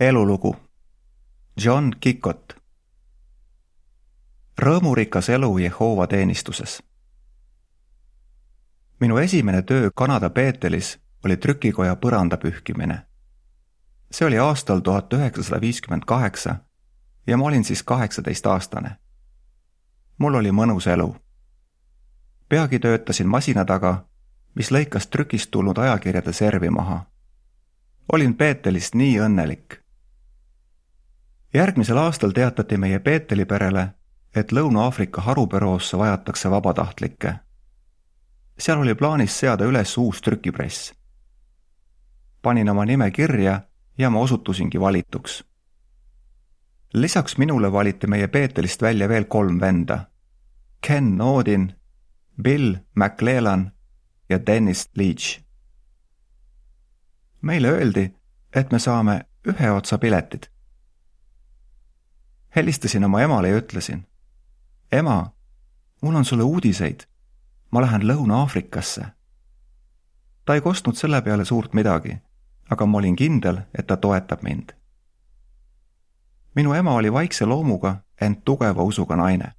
elulugu John Kikot rõõmurikas elu Jehoova teenistuses. minu esimene töö Kanada Peetelis oli trükikoja põranda pühkimine. see oli aastal tuhat üheksasada viiskümmend kaheksa ja ma olin siis kaheksateistaastane. mul oli mõnus elu. peagi töötasin masina taga, mis lõikas trükist tulnud ajakirjade servi maha. olin Peetelist nii õnnelik järgmisel aastal teatati meie Peeteli perele, et Lõuna-Aafrika harubüroosse vajatakse vabatahtlikke. seal oli plaanis seada üles uus trükipress. panin oma nime kirja ja ma osutusingi valituks. lisaks minule valiti meie Peetelist välja veel kolm venda. Ken Odin, Bill McLellan ja Dennis Leach. meile öeldi, et me saame ühe otsa piletid helistasin oma emale ja ütlesin. ema, mul on sulle uudiseid. ma lähen Lõuna-Aafrikasse. ta ei kostnud selle peale suurt midagi, aga ma olin kindel, et ta toetab mind. minu ema oli vaikse loomuga, ent tugeva usuga naine.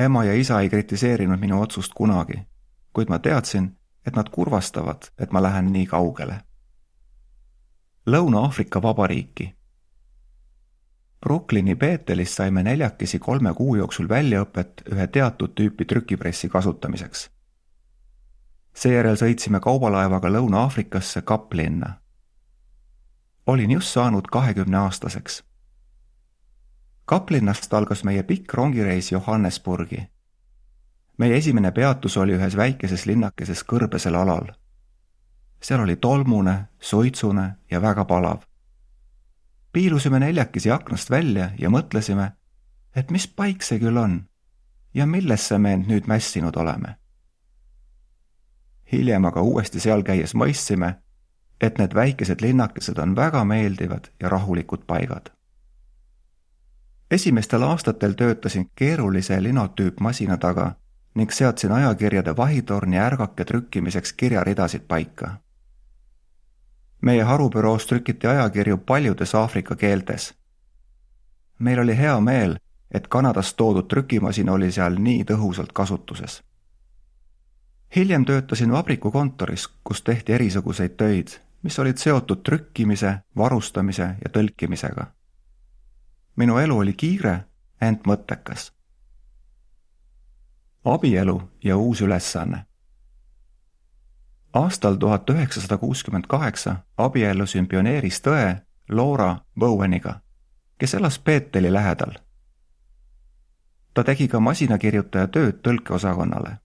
ema ja isa ei kritiseerinud minu otsust kunagi, kuid ma teadsin, et nad kurvastavad, et ma lähen nii kaugele. Lõuna-Aafrika Vabariiki Brooklyni Beetelis saime neljakesi kolme kuu jooksul väljaõpet ühe teatud tüüpi trükipressi kasutamiseks. seejärel sõitsime kaubalaevaga Lõuna-Aafrikasse Kaplinna. olin just saanud kahekümneaastaseks. Kaplinnast algas meie pikk rongireis Johannesburgi. meie esimene peatus oli ühes väikeses linnakeses kõrbesel alal. seal oli tolmune, suitsune ja väga palav piilusime neljakesi aknast välja ja mõtlesime, et mis paik see küll on ja millesse me end nüüd mässinud oleme. hiljem aga uuesti seal käies mõistsime, et need väikesed linnakesed on väga meeldivad ja rahulikud paigad. esimestel aastatel töötasin keerulise linotüüpmasina taga ning seadsin ajakirjade vahitorni ärgake trükkimiseks kirjaridasid paika meie harubüroos trükiti ajakirju paljudes Aafrika keeltes. meil oli hea meel, et Kanadast toodud trükimasin oli seal nii tõhusalt kasutuses. hiljem töötasin vabrikukontoris, kus tehti erisuguseid töid, mis olid seotud trükkimise, varustamise ja tõlkimisega. minu elu oli kiire, ent mõttekas. abielu ja uus ülesanne aastal tuhat üheksasada kuuskümmend kaheksa abiellusin pioneeristõe Laura Boweniga, kes elas Peeteli lähedal. ta tegi ka masinakirjutaja tööd tõlkeosakonnale.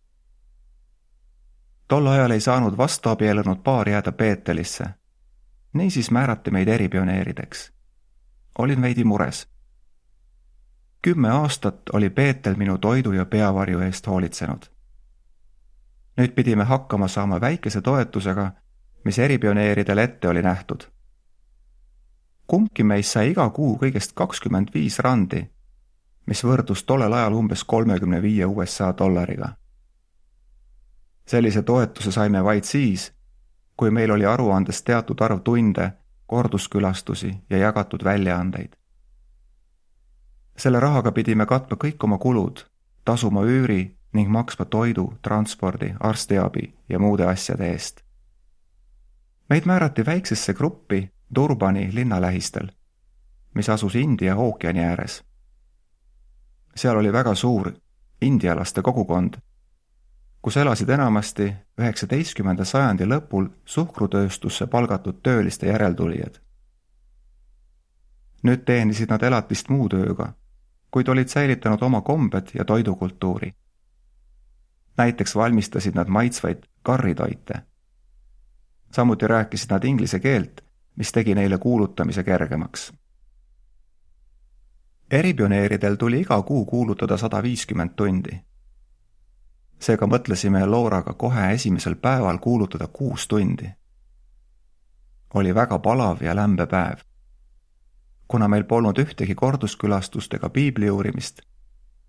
tol ajal ei saanud vastuabiellunud paar jääda Peetelisse. niisiis määrati meid eripioneerideks. olin veidi mures. kümme aastat oli Peetel minu toidu ja peavarju eest hoolitsenud nüüd pidime hakkama saama väikese toetusega, mis eripioneeridel ette oli nähtud. kumbki meist sai iga kuu kõigest kakskümmend viis randi, mis võrdus tollel ajal umbes kolmekümne viie USA dollariga. sellise toetuse saime vaid siis, kui meil oli aruandes teatud arv tunde, korduskülastusi ja jagatud väljaandeid. selle rahaga pidime katma kõik oma kulud, tasuma üüri ning maksma toidu, transpordi, arstiabi ja muude asjade eest. meid määrati väiksesse gruppi Durbani linna lähistel, mis asus India ookeani ääres. seal oli väga suur indialaste kogukond, kus elasid enamasti üheksateistkümnenda sajandi lõpul suhkrutööstusse palgatud tööliste järeltulijad. nüüd teenisid nad elatist muu tööga, kuid olid säilitanud oma kombed ja toidukultuuri näiteks valmistasid nad maitsvaid karritoite. samuti rääkisid nad inglise keelt, mis tegi neile kuulutamise kergemaks. eripioneeridel tuli iga kuu kuulutada sada viiskümmend tundi. seega mõtlesime Looraga kohe esimesel päeval kuulutada kuus tundi. oli väga palav ja lämbe päev. kuna meil polnud ühtegi korduskülastust ega piibli uurimist,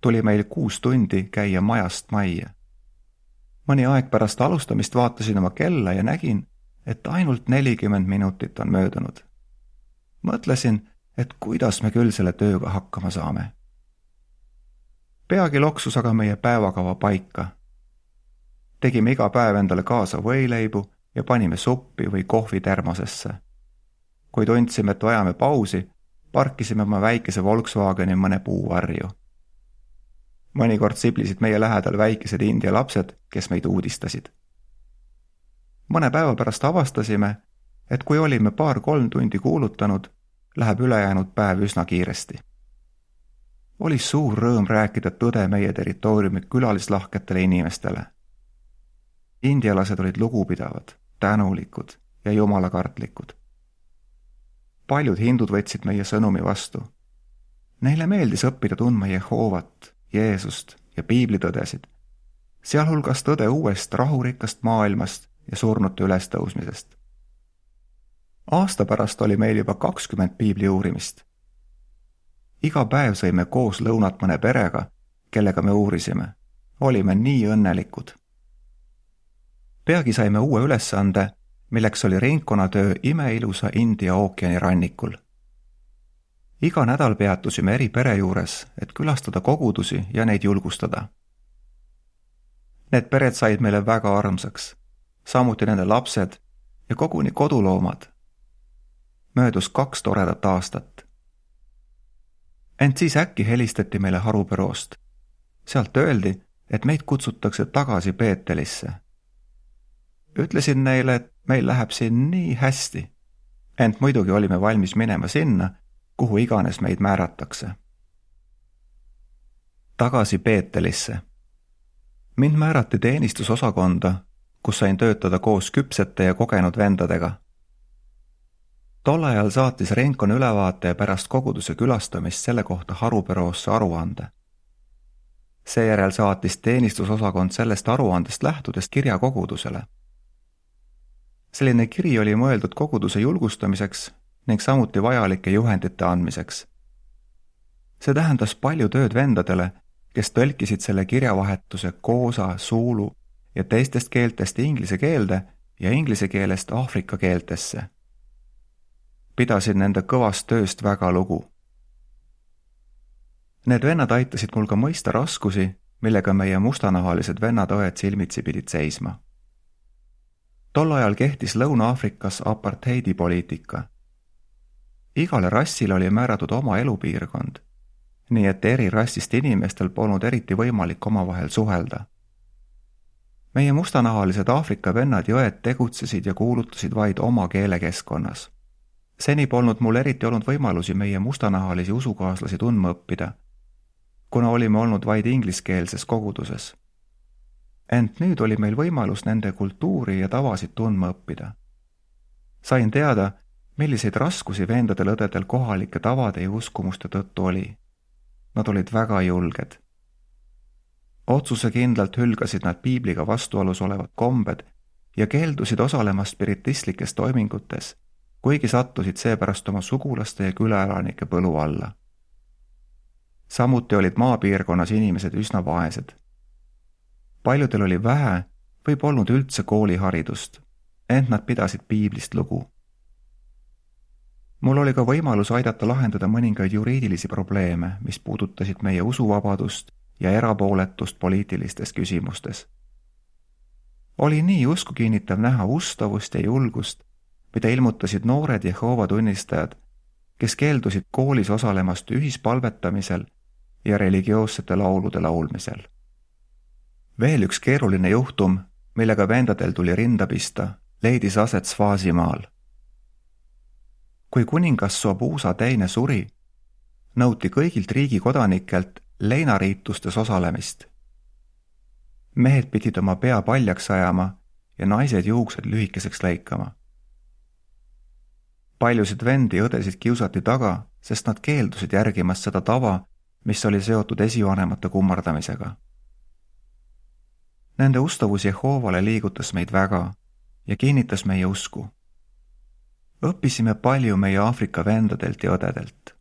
tuli meil kuus tundi käia majast majja mõni aeg pärast alustamist vaatasin oma kella ja nägin, et ainult nelikümmend minutit on möödunud. mõtlesin, et kuidas me küll selle tööga hakkama saame. peagi loksus aga meie päevakava paika. tegime iga päev endale kaasa võileibu ja panime suppi või kohvi termosesse. kui tundsime, et vajame pausi, parkisime oma väikese Volkswageni mõne puuvarju. Mõnikord siblisid meie lähedal väikesed India lapsed, kes meid uudistasid. mõne päeva pärast avastasime, et kui olime paar-kolm tundi kuulutanud, läheb ülejäänud päev üsna kiiresti. oli suur rõõm rääkida tõde meie territooriumi külalislahketele inimestele. indialased olid lugupidavad, tänulikud ja jumalakartlikud. paljud hindud võtsid meie sõnumi vastu. Neile meeldis õppida tundma Jehoovat, Jeesust ja piiblitõdesid, sealhulgas tõde uuest rahurikkast maailmast ja surnute ülestõusmisest aasta pärast oli meil juba kakskümmend piibli uurimist. iga päev sõime koos lõunat mõne perega, kellega me uurisime. olime nii õnnelikud. peagi saime uue ülesande, milleks oli ringkonnatöö imeilusa India ookeani rannikul. Iga nädal peatusime eri pere juures, et külastada kogudusi ja neid julgustada. Need pered said meile väga armsaks, samuti nende lapsed ja koguni koduloomad möödus kaks toredat aastat. ent siis äkki helistati meile harubüroost. sealt öeldi, et meid kutsutakse tagasi Peetelisse. ütlesin neile, et meil läheb siin nii hästi, ent muidugi olime valmis minema sinna, kuhu iganes meid määratakse. tagasi Peetelisse. mind määrati teenistusosakonda, kus sain töötada koos küpsete ja kogenud vendadega tol ajal saatis Renkon ülevaate pärast koguduse külastamist selle kohta harubüroosse aruande. seejärel saatis teenistusosakond sellest aruandest lähtudes kirja kogudusele. selline kiri oli mõeldud koguduse julgustamiseks ning samuti vajalike juhendite andmiseks. see tähendas palju tööd vendadele, kes tõlkisid selle kirjavahetuse koosa, suulu ja teistest keeltest inglise keelde ja inglise keelest aafrika keeltesse pidasin nende kõvast tööst väga lugu. Need vennad aitasid mul ka mõista raskusi, millega meie mustanahalised vennad-õed silmitsi pidid seisma. tol ajal kehtis Lõuna-Aafrikas apartheidi poliitika. Igale rassile oli määratud oma elupiirkond, nii et eri rassist inimestel polnud eriti võimalik omavahel suhelda. meie mustanahalised Aafrika vennad ja õed tegutsesid ja kuulutasid vaid oma keelekeskkonnas seni polnud mul eriti olnud võimalusi meie mustanahalisi usukaaslasi tundma õppida, kuna olime olnud vaid ingliskeelses koguduses. ent nüüd oli meil võimalus nende kultuuri ja tavasid tundma õppida. sain teada, milliseid raskusi vendadel õdedel kohalike tavade ja uskumuste tõttu oli. Nad olid väga julged. otsusekindlalt hülgasid nad piibliga vastuolus olevad kombed ja keeldusid osalemast spiritistlikes toimingutes kuigi sattusid seepärast oma sugulaste ja külaelanike põlu alla. samuti olid maapiirkonnas inimesed üsna vaesed. paljudel oli vähe või polnud üldse kooliharidust, ent nad pidasid piiblist lugu. Mul oli ka võimalus aidata lahendada mõningaid juriidilisi probleeme, mis puudutasid meie usuvabadust ja erapooletust poliitilistes küsimustes. oli nii usku kinnitav näha ustavust ja julgust mida ilmutasid noored Jehova tunnistajad, kes keeldusid koolis osalemast ühispalvetamisel ja religioossete laulude laulmisel. veel üks keeruline juhtum, millega vendadel tuli rinda pista, leidis aset Svaasimaal. Kui kuningas Sobuusa teine suri, nõuti kõigilt riigi kodanikelt leinariitustes osalemist. mehed pidid oma pea paljaks ajama ja naised juuksed lühikeseks lõikama paljusid vendi ja õdesid kiusati taga, sest nad keeldusid järgimast seda tava, mis oli seotud esivanemate kummardamisega. Nende ustavus Jehoovale liigutas meid väga ja kinnitas meie usku. Õppisime palju meie Aafrika vendadelt ja õdedelt.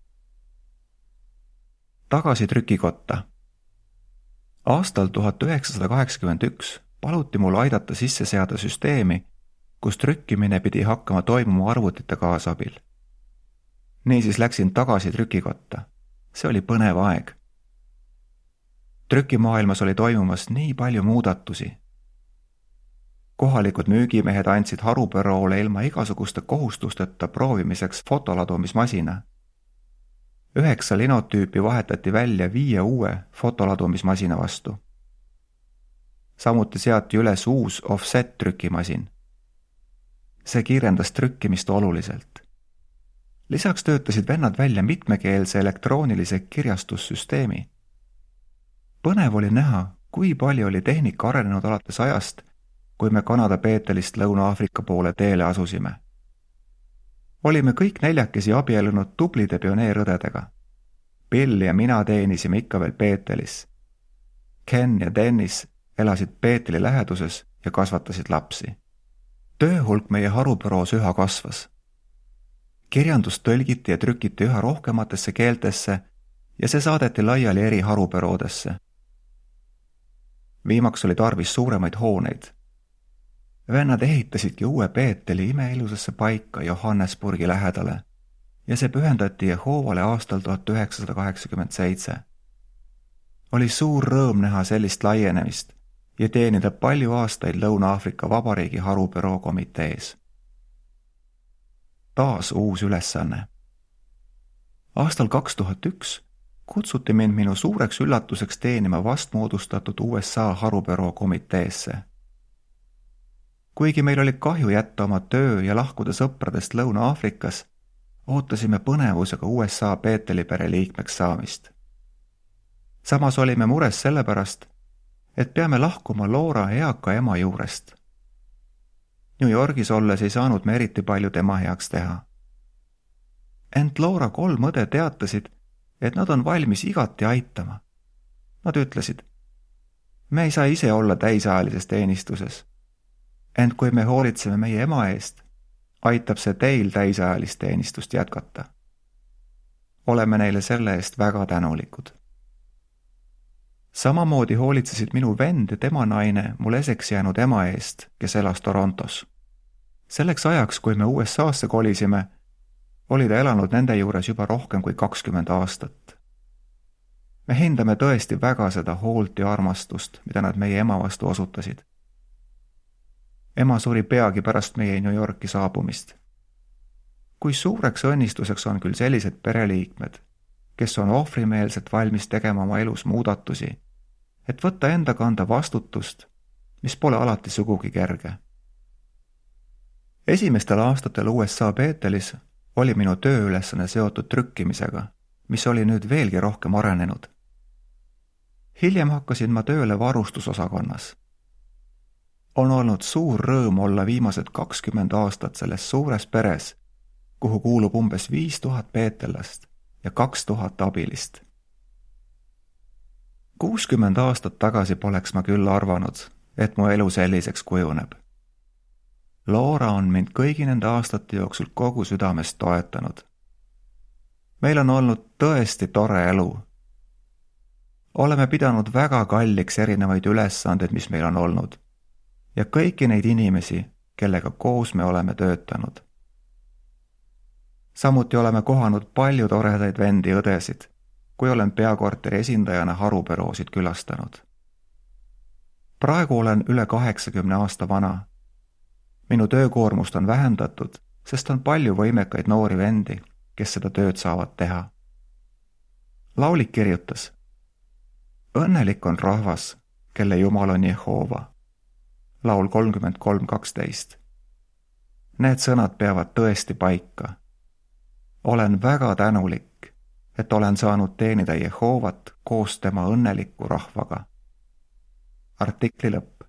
tagasi trükikotta. aastal tuhat üheksasada kaheksakümmend üks paluti mul aidata sisse seada süsteemi, kus trükkimine pidi hakkama toimuma arvutite kaasabil. niisiis läksin tagasi trükikotta. see oli põnev aeg. trükimaailmas oli toimumas nii palju muudatusi. Kohalikud müügimehed andsid harubüroole ilma igasuguste kohustusteta proovimiseks fotoladumismasina. üheksa linotüüpi vahetati välja viie uue fotoladumismasina vastu. samuti seati üles uus offset trükimasin. see kiirendas trükkimist oluliselt lisaks töötasid vennad välja mitmekeelse elektroonilise kirjastussüsteemi. põnev oli näha, kui palju oli tehnika arenenud alates ajast, kui me Kanada Peetelist Lõuna-Aafrika poole teele asusime. olime kõik neljakesi abiellunud tublide pioneerõdedega. Bill ja mina teenisime ikka veel Peetelis. Ken ja Dennis elasid Peeteli läheduses ja kasvatasid lapsi. tööhulk meie harubüroos üha kasvas kirjandust tõlgiti ja trükiti üha rohkematesse keeltesse ja see saadeti laiali eri harubüroodesse. viimaks oli tarvis suuremaid hooneid. Vennad ehitasidki uue Peeteli imeilusasse paika Johannesburgi lähedale ja see pühendati Jehoovale aastal tuhat üheksasada kaheksakümmend seitse. oli suur rõõm näha sellist laienemist ja teenida palju aastaid Lõuna-Aafrika Vabariigi harubüroo komitees taas uus ülesanne. aastal kaks tuhat üks kutsuti mind minu suureks üllatuseks teenima vastmoodustatud USA harubüroo komiteesse. Kuigi meil oli kahju jätta oma töö ja lahkuda sõpradest Lõuna-Aafrikas, ootasime põnevusega USA Peeteli pere liikmeks saamist. samas olime mures sellepärast, et peame lahkuma Loora eaka ema juurest New Yorgis olles ei saanud me eriti palju tema heaks teha. ent Laura kolm õde teatasid, et nad on valmis igati aitama. Nad ütlesid, me ei saa ise olla täisajalises teenistuses. Ent kui me hoolitseme meie ema eest, aitab see teil täisajalist teenistust jätkata. oleme neile selle eest väga tänulikud samamoodi hoolitsesid minu vend ja tema naine mul eseks jäänud ema eest, kes elas Torontos selleks ajaks, kui me USA-sse kolisime, oli ta elanud nende juures juba rohkem kui kakskümmend aastat. me hindame tõesti väga seda hoolt ja armastust, mida nad meie ema vastu osutasid. Ema suri peagi pärast meie New Yorki saabumist. kui suureks õnnistuseks on küll sellised pereliikmed, kes on ohvrimeelselt valmis tegema oma elus muudatusi, et võtta enda kanda vastutust, mis pole alati sugugi kerge esimestel aastatel USA Beetelis oli minu tööülesanne seotud trükkimisega, mis oli nüüd veelgi rohkem arenenud. hiljem hakkasin ma tööle varustusosakonnas. On olnud suur rõõm olla viimased kakskümmend aastat selles suures peres, kuhu kuulub umbes viis tuhat peetellast ja kaks tuhat abilist. kuuskümmend aastat tagasi poleks ma küll arvanud, et mu elu selliseks kujuneb Laura on mind kõigi nende aastate jooksul kogu südamest toetanud. meil on olnud tõesti tore elu. oleme pidanud väga kalliks erinevaid ülesandeid, mis meil on olnud ja kõiki neid inimesi, kellega koos me oleme töötanud. samuti oleme kohanud palju toredaid vendi-õdesid, kui olen peakorteri esindajana harubüroosid külastanud. praegu olen üle kaheksakümne aasta vana minu töökoormust on vähendatud, sest on palju võimekaid noori vendi, kes seda tööd saavad teha. laulik kirjutas. õnnelik on rahvas, kelle jumal on Jehova. Laul kolmkümmend kolm kaksteist. Need sõnad peavad tõesti paika. olen väga tänulik, et olen saanud teenida Jehovat koos tema õnneliku rahvaga. artikli lõpp.